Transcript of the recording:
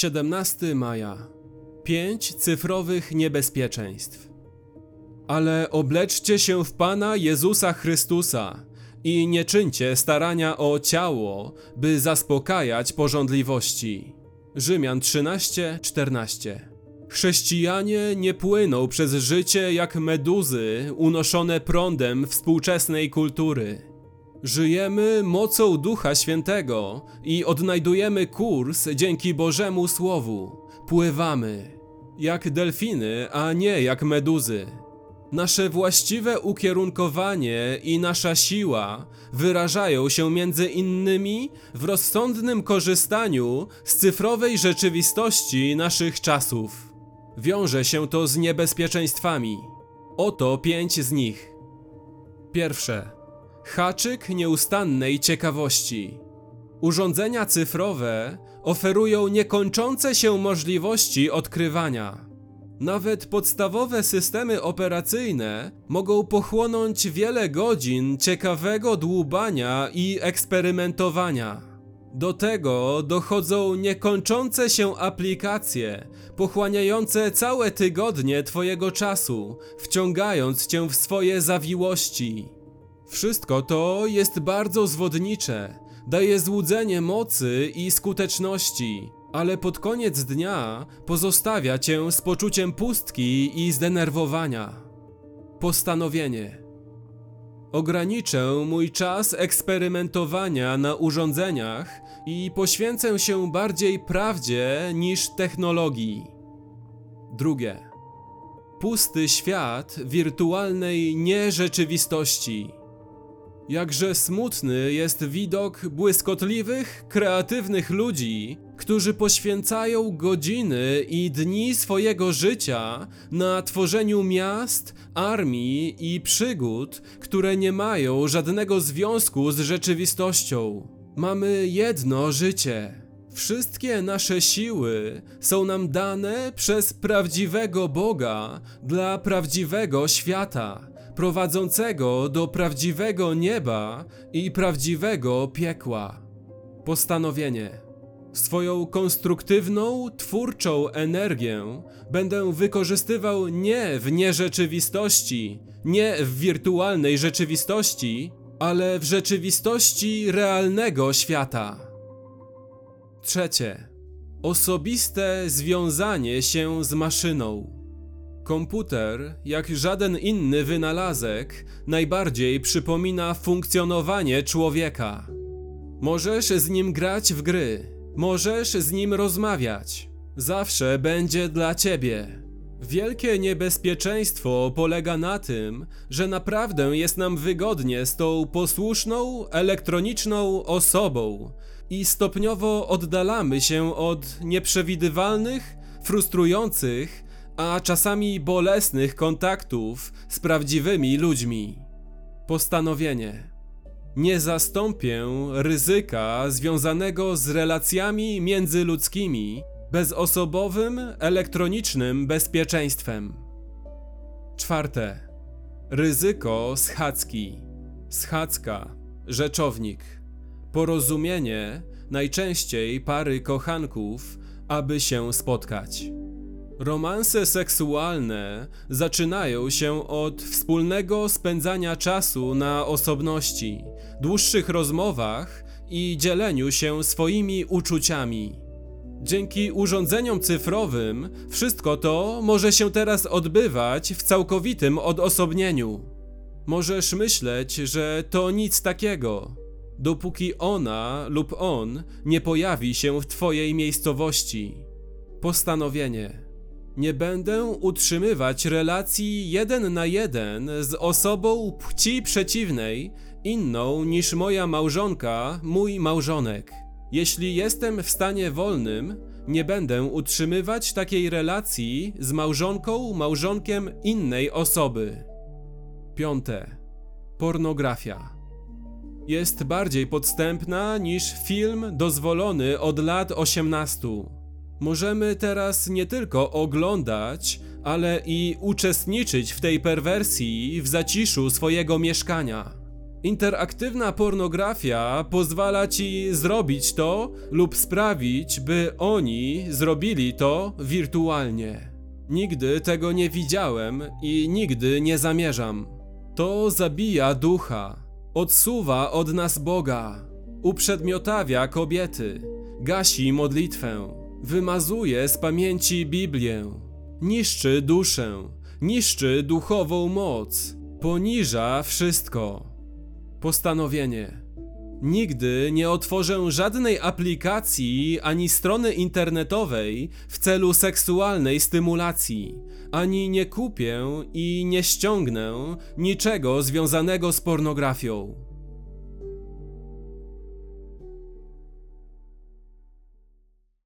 17 maja. Pięć cyfrowych niebezpieczeństw. Ale obleczcie się w Pana Jezusa Chrystusa i nie czyńcie starania o ciało, by zaspokajać pożądliwości. Rzymian 13, 14. Chrześcijanie nie płyną przez życie jak meduzy unoszone prądem współczesnej kultury. Żyjemy mocą Ducha Świętego i odnajdujemy kurs dzięki Bożemu Słowu. Pływamy jak delfiny, a nie jak meduzy. Nasze właściwe ukierunkowanie i nasza siła wyrażają się między innymi w rozsądnym korzystaniu z cyfrowej rzeczywistości naszych czasów. Wiąże się to z niebezpieczeństwami. Oto pięć z nich. Pierwsze. Haczyk nieustannej ciekawości. Urządzenia cyfrowe oferują niekończące się możliwości odkrywania. Nawet podstawowe systemy operacyjne mogą pochłonąć wiele godzin ciekawego dłubania i eksperymentowania. Do tego dochodzą niekończące się aplikacje, pochłaniające całe tygodnie Twojego czasu, wciągając Cię w swoje zawiłości. Wszystko to jest bardzo zwodnicze, daje złudzenie mocy i skuteczności, ale pod koniec dnia pozostawia cię z poczuciem pustki i zdenerwowania. Postanowienie. Ograniczę mój czas eksperymentowania na urządzeniach i poświęcę się bardziej prawdzie niż technologii. Drugie. Pusty świat wirtualnej nierzeczywistości. Jakże smutny jest widok błyskotliwych, kreatywnych ludzi, którzy poświęcają godziny i dni swojego życia na tworzeniu miast, armii i przygód, które nie mają żadnego związku z rzeczywistością. Mamy jedno życie. Wszystkie nasze siły są nam dane przez prawdziwego Boga dla prawdziwego świata prowadzącego do prawdziwego nieba i prawdziwego piekła. Postanowienie. Swoją konstruktywną, twórczą energię będę wykorzystywał nie w nierzeczywistości, nie w wirtualnej rzeczywistości, ale w rzeczywistości realnego świata. Trzecie. Osobiste związanie się z maszyną. Komputer, jak żaden inny wynalazek, najbardziej przypomina funkcjonowanie człowieka. Możesz z nim grać w gry, możesz z nim rozmawiać. Zawsze będzie dla ciebie. Wielkie niebezpieczeństwo polega na tym, że naprawdę jest nam wygodnie z tą posłuszną, elektroniczną osobą i stopniowo oddalamy się od nieprzewidywalnych, frustrujących, a czasami bolesnych kontaktów z prawdziwymi ludźmi. Postanowienie. Nie zastąpię ryzyka związanego z relacjami międzyludzkimi bezosobowym, elektronicznym bezpieczeństwem. Czwarte. Ryzyko schadzki. Schadzka, rzeczownik. Porozumienie, najczęściej pary kochanków, aby się spotkać. Romanse seksualne zaczynają się od wspólnego spędzania czasu na osobności, dłuższych rozmowach i dzieleniu się swoimi uczuciami. Dzięki urządzeniom cyfrowym wszystko to może się teraz odbywać w całkowitym odosobnieniu. Możesz myśleć, że to nic takiego, dopóki ona lub on nie pojawi się w Twojej miejscowości. Postanowienie. Nie będę utrzymywać relacji jeden na jeden z osobą płci przeciwnej, inną niż moja małżonka, mój małżonek. Jeśli jestem w stanie wolnym, nie będę utrzymywać takiej relacji z małżonką, małżonkiem innej osoby. Piąte. Pornografia. Jest bardziej podstępna niż film dozwolony od lat 18. Możemy teraz nie tylko oglądać, ale i uczestniczyć w tej perwersji w zaciszu swojego mieszkania. Interaktywna pornografia pozwala ci zrobić to lub sprawić, by oni zrobili to wirtualnie. Nigdy tego nie widziałem i nigdy nie zamierzam. To zabija ducha, odsuwa od nas Boga, uprzedmiotawia kobiety, gasi modlitwę, wymazuje z pamięci Biblię, niszczy duszę, niszczy duchową moc, poniża wszystko. Postanowienie. Nigdy nie otworzę żadnej aplikacji ani strony internetowej w celu seksualnej stymulacji, ani nie kupię i nie ściągnę niczego związanego z pornografią.